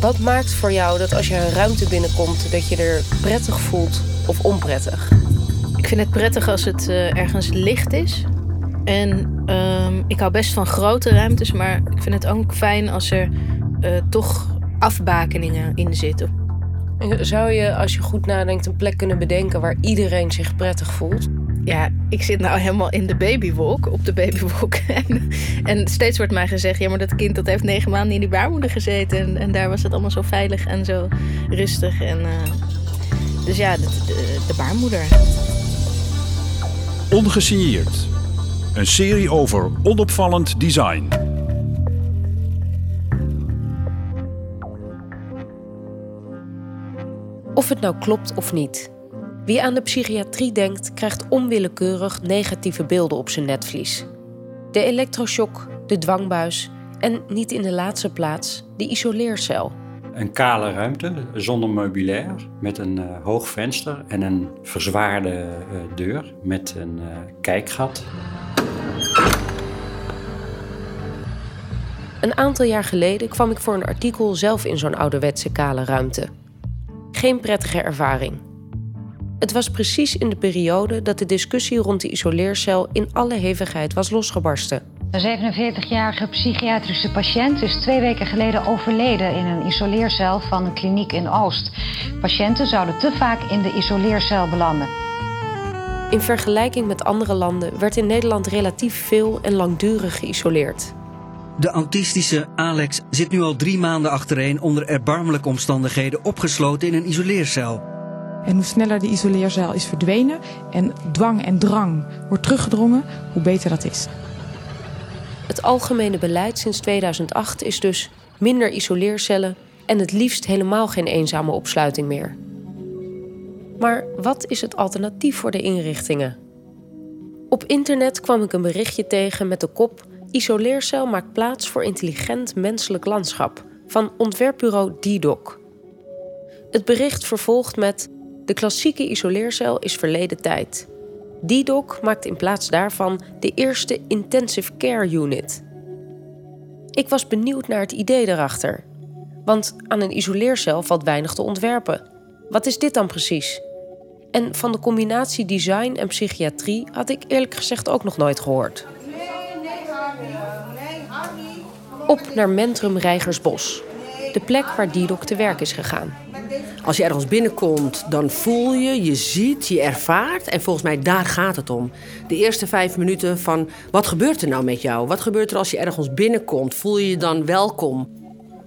Wat maakt voor jou dat als je een ruimte binnenkomt, dat je er prettig voelt of onprettig? Ik vind het prettig als het uh, ergens licht is. En um, ik hou best van grote ruimtes, maar ik vind het ook fijn als er uh, toch afbakeningen in zitten. Zou je, als je goed nadenkt, een plek kunnen bedenken waar iedereen zich prettig voelt? Ja, ik zit nou helemaal in de babywolk, op de babywolk. En, en, steeds wordt mij gezegd, ja, maar dat kind dat heeft negen maanden in die baarmoeder gezeten. En, en daar was het allemaal zo veilig en zo rustig. En, uh, dus ja, de, de, de baarmoeder. Ongesigneerd. Een serie over onopvallend design. Of het nou klopt of niet. Wie aan de psychiatrie denkt, krijgt onwillekeurig negatieve beelden op zijn netvlies. De elektroshock, de dwangbuis en niet in de laatste plaats de isoleercel. Een kale ruimte zonder meubilair, met een uh, hoog venster en een verzwaarde uh, deur met een uh, kijkgat. Een aantal jaar geleden kwam ik voor een artikel zelf in zo'n ouderwetse kale ruimte. Geen prettige ervaring. Het was precies in de periode dat de discussie rond de isoleercel in alle hevigheid was losgebarsten. Een 47-jarige psychiatrische patiënt is twee weken geleden overleden in een isoleercel van een kliniek in Oost. Patiënten zouden te vaak in de isoleercel belanden. In vergelijking met andere landen werd in Nederland relatief veel en langdurig geïsoleerd. De autistische Alex zit nu al drie maanden achtereen onder erbarmelijke omstandigheden opgesloten in een isoleercel. En hoe sneller de isoleercel is verdwenen en dwang en drang wordt teruggedrongen, hoe beter dat is. Het algemene beleid sinds 2008 is dus minder isoleercellen en het liefst helemaal geen eenzame opsluiting meer. Maar wat is het alternatief voor de inrichtingen? Op internet kwam ik een berichtje tegen met de kop Isoleercel maakt plaats voor intelligent menselijk landschap van ontwerpbureau DDoc. Het bericht vervolgt met: De klassieke isoleercel is verleden tijd. DDoc maakt in plaats daarvan de eerste intensive care unit. Ik was benieuwd naar het idee daarachter. Want aan een isoleercel valt weinig te ontwerpen. Wat is dit dan precies? En van de combinatie design en psychiatrie had ik eerlijk gezegd ook nog nooit gehoord. Op naar Mentrum Rijgersbos, de plek waar Didok te werk is gegaan. Als je ergens binnenkomt, dan voel je, je ziet, je ervaart. En volgens mij daar gaat het om. De eerste vijf minuten van wat gebeurt er nou met jou? Wat gebeurt er als je ergens binnenkomt? Voel je je dan welkom?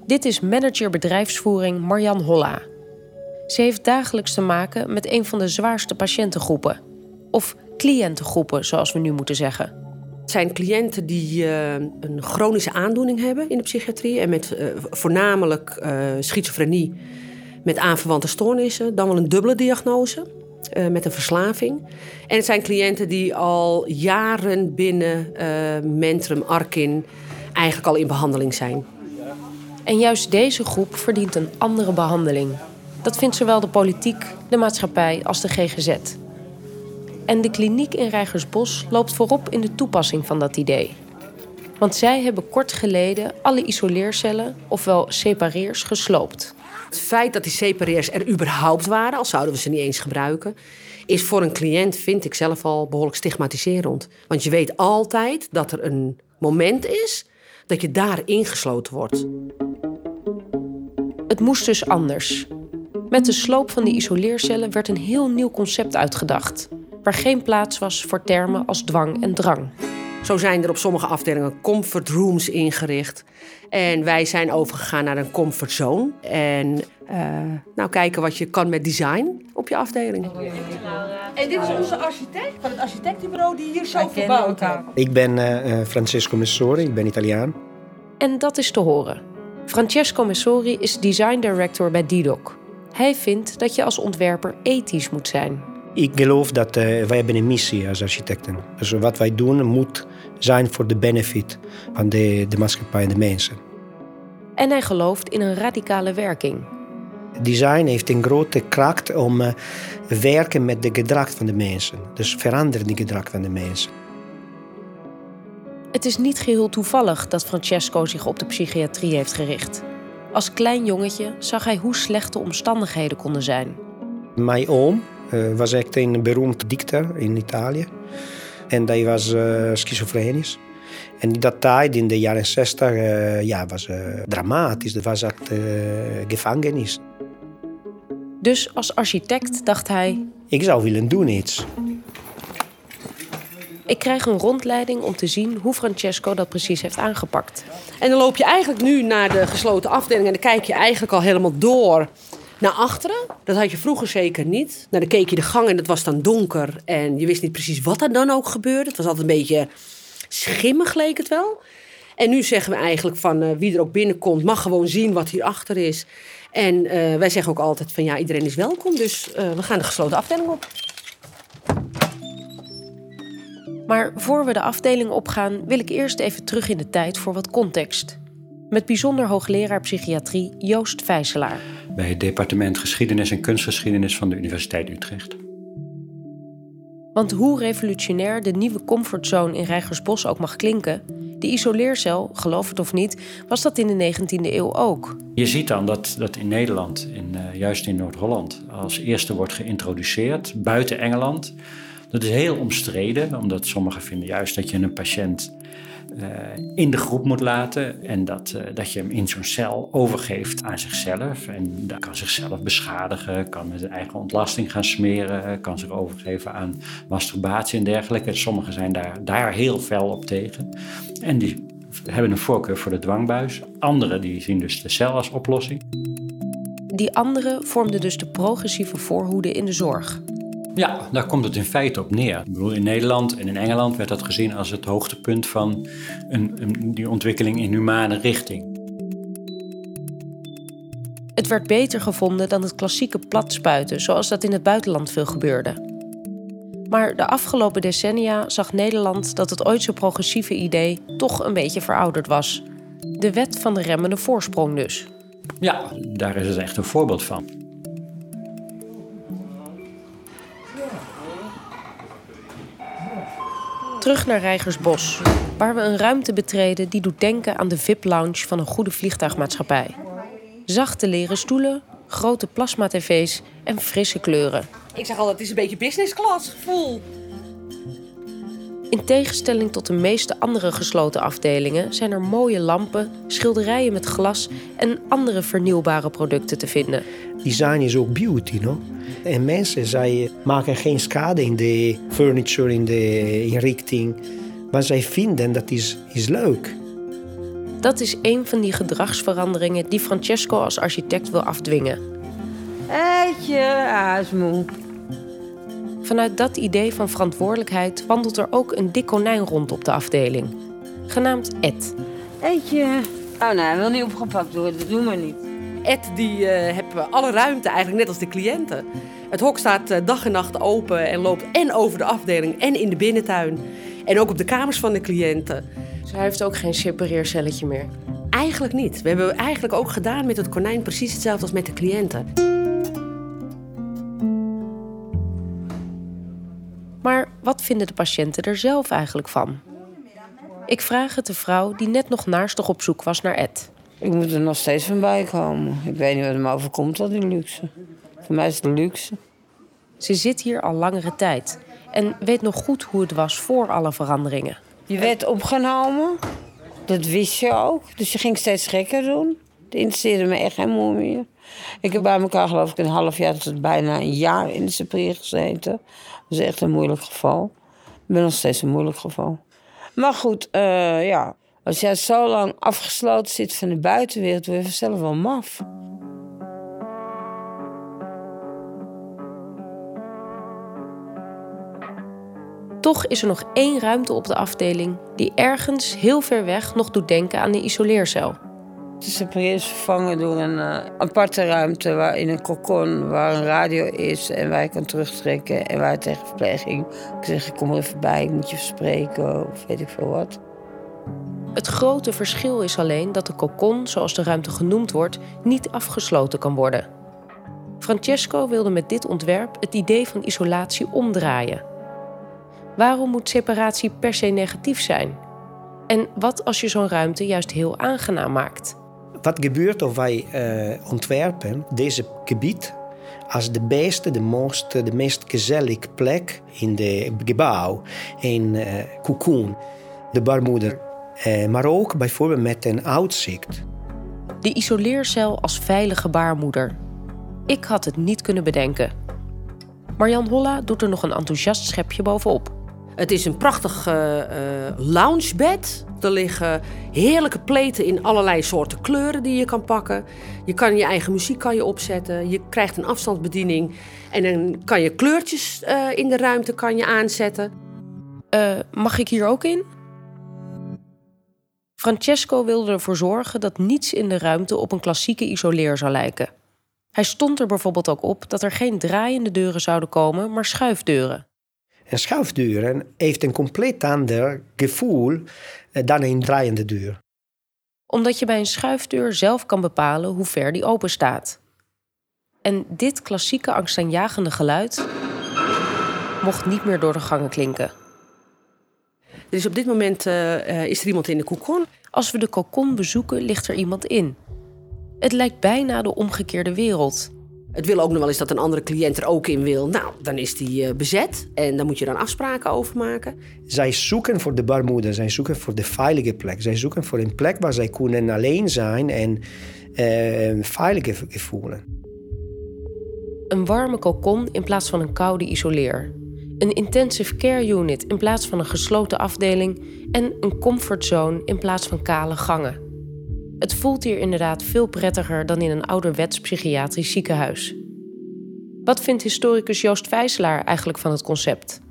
Dit is manager bedrijfsvoering Marjan Holla. Ze heeft dagelijks te maken met een van de zwaarste patiëntengroepen. Of cliëntengroepen, zoals we nu moeten zeggen. Het zijn cliënten die uh, een chronische aandoening hebben in de psychiatrie. En met uh, voornamelijk uh, schizofrenie met aanverwante stoornissen. Dan wel een dubbele diagnose met een verslaving. En het zijn cliënten die al jaren binnen Mentrum, Arkin eigenlijk al in behandeling zijn. En juist deze groep verdient een andere behandeling. Dat vindt zowel de politiek, de maatschappij als de GGZ. En de kliniek in Rijgersbos loopt voorop in de toepassing van dat idee. Want zij hebben kort geleden alle isoleercellen, ofwel separeers, gesloopt. Het feit dat die separeers er überhaupt waren, al zouden we ze niet eens gebruiken, is voor een cliënt, vind ik zelf al behoorlijk stigmatiserend. Want je weet altijd dat er een moment is dat je daar ingesloten wordt. Het moest dus anders. Met de sloop van die isoleercellen werd een heel nieuw concept uitgedacht waar geen plaats was voor termen als dwang en drang. Zo zijn er op sommige afdelingen comfort rooms ingericht. En wij zijn overgegaan naar een comfort zone. En uh, nou kijken wat je kan met design op je afdeling. En dit is onze architect van het architectenbureau die hier zo verbouwd heeft. Ik ben uh, Francesco Messori, ik ben Italiaan. En dat is te horen. Francesco Messori is design director bij Didoc. Hij vindt dat je als ontwerper ethisch moet zijn. Ik geloof dat uh, wij hebben een missie als architecten. Dus wat wij doen moet zijn voor de benefit van de, de maatschappij en de mensen. En hij gelooft in een radicale werking. Design heeft een grote kracht om uh, werken met de gedrag van de mensen. Dus veranderen die gedrag van de mensen. Het is niet geheel toevallig dat Francesco zich op de psychiatrie heeft gericht. Als klein jongetje zag hij hoe slecht de omstandigheden konden zijn. Mijn oom uh, was echt een beroemd dichter in Italië. En hij was uh, schizofrenisch. En in dat tijd, in de jaren 60, uh, ja, was dramatisch. Dat was echt gevangenis. Dus als architect dacht hij... Ik zou willen doen iets. Ik krijg een rondleiding om te zien hoe Francesco dat precies heeft aangepakt. En dan loop je eigenlijk nu naar de gesloten afdeling en dan kijk je eigenlijk al helemaal door naar achteren. Dat had je vroeger zeker niet. Nou, dan keek je de gang en het was dan donker en je wist niet precies wat er dan ook gebeurde. Het was altijd een beetje schimmig, leek het wel. En nu zeggen we eigenlijk van uh, wie er ook binnenkomt, mag gewoon zien wat hierachter is. En uh, wij zeggen ook altijd van ja, iedereen is welkom. Dus uh, we gaan de gesloten afdeling op. Maar voor we de afdeling opgaan, wil ik eerst even terug in de tijd voor wat context. Met bijzonder hoogleraar psychiatrie Joost Vijselaar. Bij het departement Geschiedenis en Kunstgeschiedenis van de Universiteit Utrecht. Want hoe revolutionair de nieuwe comfortzone in Rijgersbos ook mag klinken, de isoleercel, geloof het of niet, was dat in de 19e eeuw ook. Je ziet dan dat, dat in Nederland, in, uh, juist in Noord-Holland, als eerste wordt geïntroduceerd, buiten Engeland. Dat is heel omstreden, omdat sommigen vinden juist dat je een patiënt uh, in de groep moet laten en dat, uh, dat je hem in zo'n cel overgeeft aan zichzelf. En dat kan zichzelf beschadigen, kan met zijn eigen ontlasting gaan smeren, kan zich overgeven aan masturbatie en dergelijke. Sommigen zijn daar, daar heel fel op tegen. En die hebben een voorkeur voor de dwangbuis. Anderen die zien dus de cel als oplossing. Die anderen vormden dus de progressieve voorhoede in de zorg. Ja, daar komt het in feite op neer. Ik bedoel, in Nederland en in Engeland werd dat gezien als het hoogtepunt van een, een, die ontwikkeling in humane richting. Het werd beter gevonden dan het klassieke platspuiten, zoals dat in het buitenland veel gebeurde. Maar de afgelopen decennia zag Nederland dat het ooit zo progressieve idee toch een beetje verouderd was. De wet van de remmende voorsprong dus. Ja, daar is het echt een voorbeeld van. Terug naar Rijgersbos, waar we een ruimte betreden die doet denken aan de VIP-lounge van een goede vliegtuigmaatschappij. Zachte leren stoelen, grote plasma-tv's en frisse kleuren. Ik zeg al, het is een beetje business class gevoel. In tegenstelling tot de meeste andere gesloten afdelingen zijn er mooie lampen, schilderijen met glas en andere vernieuwbare producten te vinden. Design is ook beauty, no? En mensen zij maken geen schade in de furniture, in de inrichting. Maar zij vinden dat is, is leuk. Dat is een van die gedragsveranderingen die Francesco als architect wil afdwingen. Eitje, aasmoe. Vanuit dat idee van verantwoordelijkheid wandelt er ook een dik konijn rond op de afdeling. Genaamd Ed. Eetje. Oh nee, hij wil niet opgepakt worden, dat doen we niet. Ed die uh, heeft alle ruimte eigenlijk net als de cliënten. Het hok staat uh, dag en nacht open en loopt en over de afdeling en in de binnentuin. En ook op de kamers van de cliënten. Dus hij heeft ook geen separeercelletje meer? Eigenlijk niet. We hebben eigenlijk ook gedaan met het konijn precies hetzelfde als met de cliënten. Vinden de patiënten er zelf eigenlijk van? Ik vraag het de vrouw die net nog naastig op zoek was naar Ed. Ik moet er nog steeds van bij komen. Ik weet niet wat me overkomt, al die luxe. Voor mij is het luxe. Ze zit hier al langere tijd en weet nog goed hoe het was voor alle veranderingen. Je werd opgenomen, dat wist je ook. Dus je ging steeds gekker doen. Het interesseerde me echt helemaal meer. Ik heb bij elkaar geloof ik een half jaar tot bijna een jaar in de separeer gezeten. Dat is echt een moeilijk geval. Ik ben nog steeds een moeilijk geval. Maar goed, uh, ja. Als jij zo lang afgesloten zit van de buitenwereld, word je vanzelf wel maf. Toch is er nog één ruimte op de afdeling die ergens heel ver weg nog doet denken aan de isoleercel. Separeer is vervangen door een uh, aparte ruimte waar in een kokon waar een radio is en waar je kan terugtrekken en waar tegen verpleging kan zeggen: kom er even bij, ik moet je verspreken of weet ik veel wat. Het grote verschil is alleen dat de kokon, zoals de ruimte genoemd wordt, niet afgesloten kan worden. Francesco wilde met dit ontwerp het idee van isolatie omdraaien. Waarom moet separatie per se negatief zijn? En wat als je zo'n ruimte juist heel aangenaam maakt? Wat gebeurt als wij uh, ontwerpen deze gebied als de beste, de, most, de meest gezellige plek in de gebouw, in uh, Cocoon, de baarmoeder. Uh, maar ook bijvoorbeeld met een uitzicht. De isoleercel als veilige baarmoeder. Ik had het niet kunnen bedenken. Marjan Holla doet er nog een enthousiast schepje bovenop. Het is een prachtig uh, loungebed. Er liggen heerlijke pleten in allerlei soorten kleuren die je kan pakken. Je kan je eigen muziek kan je opzetten. Je krijgt een afstandsbediening. En dan kan je kleurtjes uh, in de ruimte kan je aanzetten. mag ik hier ook in? Francesco wilde ervoor zorgen dat niets in de ruimte op een klassieke isoleer zou lijken. Hij stond er bijvoorbeeld ook op dat er geen draaiende deuren zouden komen, maar schuifdeuren. En schuifdeuren heeft een compleet ander gevoel eh, dan een draaiende deur. Omdat je bij een schuifdeur zelf kan bepalen hoe ver die open staat. En dit klassieke angstaanjagende geluid mocht niet meer door de gangen klinken. Is op dit moment uh, is er iemand in de kokon. Als we de kokon bezoeken, ligt er iemand in. Het lijkt bijna de omgekeerde wereld. Het wil ook nog wel eens dat een andere cliënt er ook in wil. Nou, dan is die uh, bezet en dan moet je dan afspraken over maken. Zij zoeken voor de baarmoeder, zij zoeken voor de veilige plek. Zij zoeken voor een plek waar zij kunnen alleen zijn en uh, veilig voelen. Een warme kokon in plaats van een koude isoleer. Een intensive care unit in plaats van een gesloten afdeling. En een comfortzone in plaats van kale gangen. Het voelt hier inderdaad veel prettiger dan in een ouderwets psychiatrisch ziekenhuis. Wat vindt historicus Joost Vijselaar eigenlijk van het concept?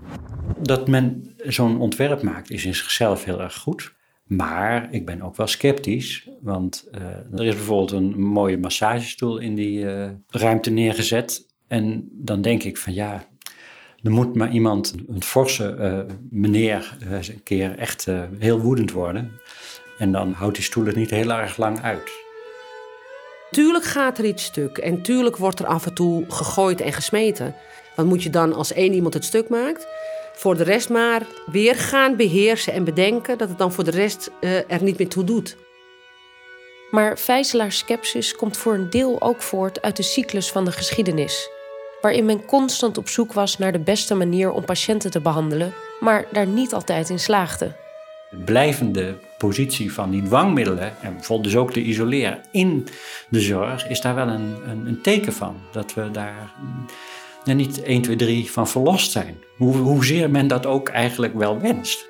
Dat men zo'n ontwerp maakt is in zichzelf heel erg goed. Maar ik ben ook wel sceptisch, want uh, er is bijvoorbeeld een mooie massagestoel in die uh, ruimte neergezet. En dan denk ik van ja, er moet maar iemand, een forse uh, meneer, een keer echt heel woedend worden. En dan houdt die stoel het niet heel erg lang uit. Tuurlijk gaat er iets stuk en tuurlijk wordt er af en toe gegooid en gesmeten. Want moet je dan als één iemand het stuk maakt, voor de rest maar weer gaan beheersen en bedenken dat het dan voor de rest uh, er niet meer toe doet. Maar Vijzelaars scepsis komt voor een deel ook voort uit de cyclus van de geschiedenis, waarin men constant op zoek was naar de beste manier om patiënten te behandelen, maar daar niet altijd in slaagde. De blijvende positie van die dwangmiddelen, en bijvoorbeeld dus ook de isoleren in de zorg, is daar wel een, een, een teken van. Dat we daar ja, niet 1, 2, 3 van verlost zijn. Hoe, hoezeer men dat ook eigenlijk wel wenst.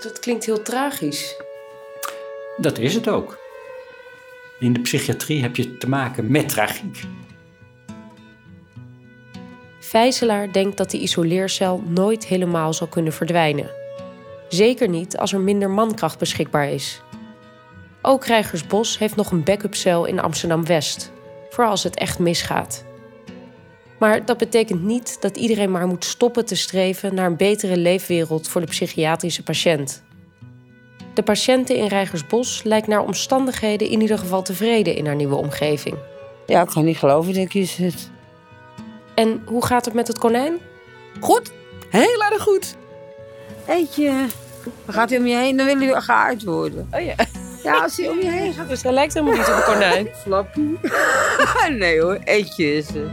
Dat klinkt heel tragisch. Dat is het ook. In de psychiatrie heb je te maken met tragiek. Vijzelaar denkt dat de isoleercel nooit helemaal zal kunnen verdwijnen. Zeker niet als er minder mankracht beschikbaar is. Ook Rijgersbos heeft nog een backup-cel in Amsterdam-West, voor als het echt misgaat. Maar dat betekent niet dat iedereen maar moet stoppen te streven naar een betere leefwereld voor de psychiatrische patiënt. De patiënten in Rijgersbos lijkt naar omstandigheden in ieder geval tevreden in haar nieuwe omgeving. Ja, ik kan niet geloven dat ik hier zit. En hoe gaat het met het konijn? Goed, heel erg goed. Eetje, dan gaat hij om je heen, dan wil hij geaard worden. Oh ja. Ja, als hij om je heen gaat. Dus hij lijkt helemaal niet op een konijn. Flappie. nee hoor, Eetje is het.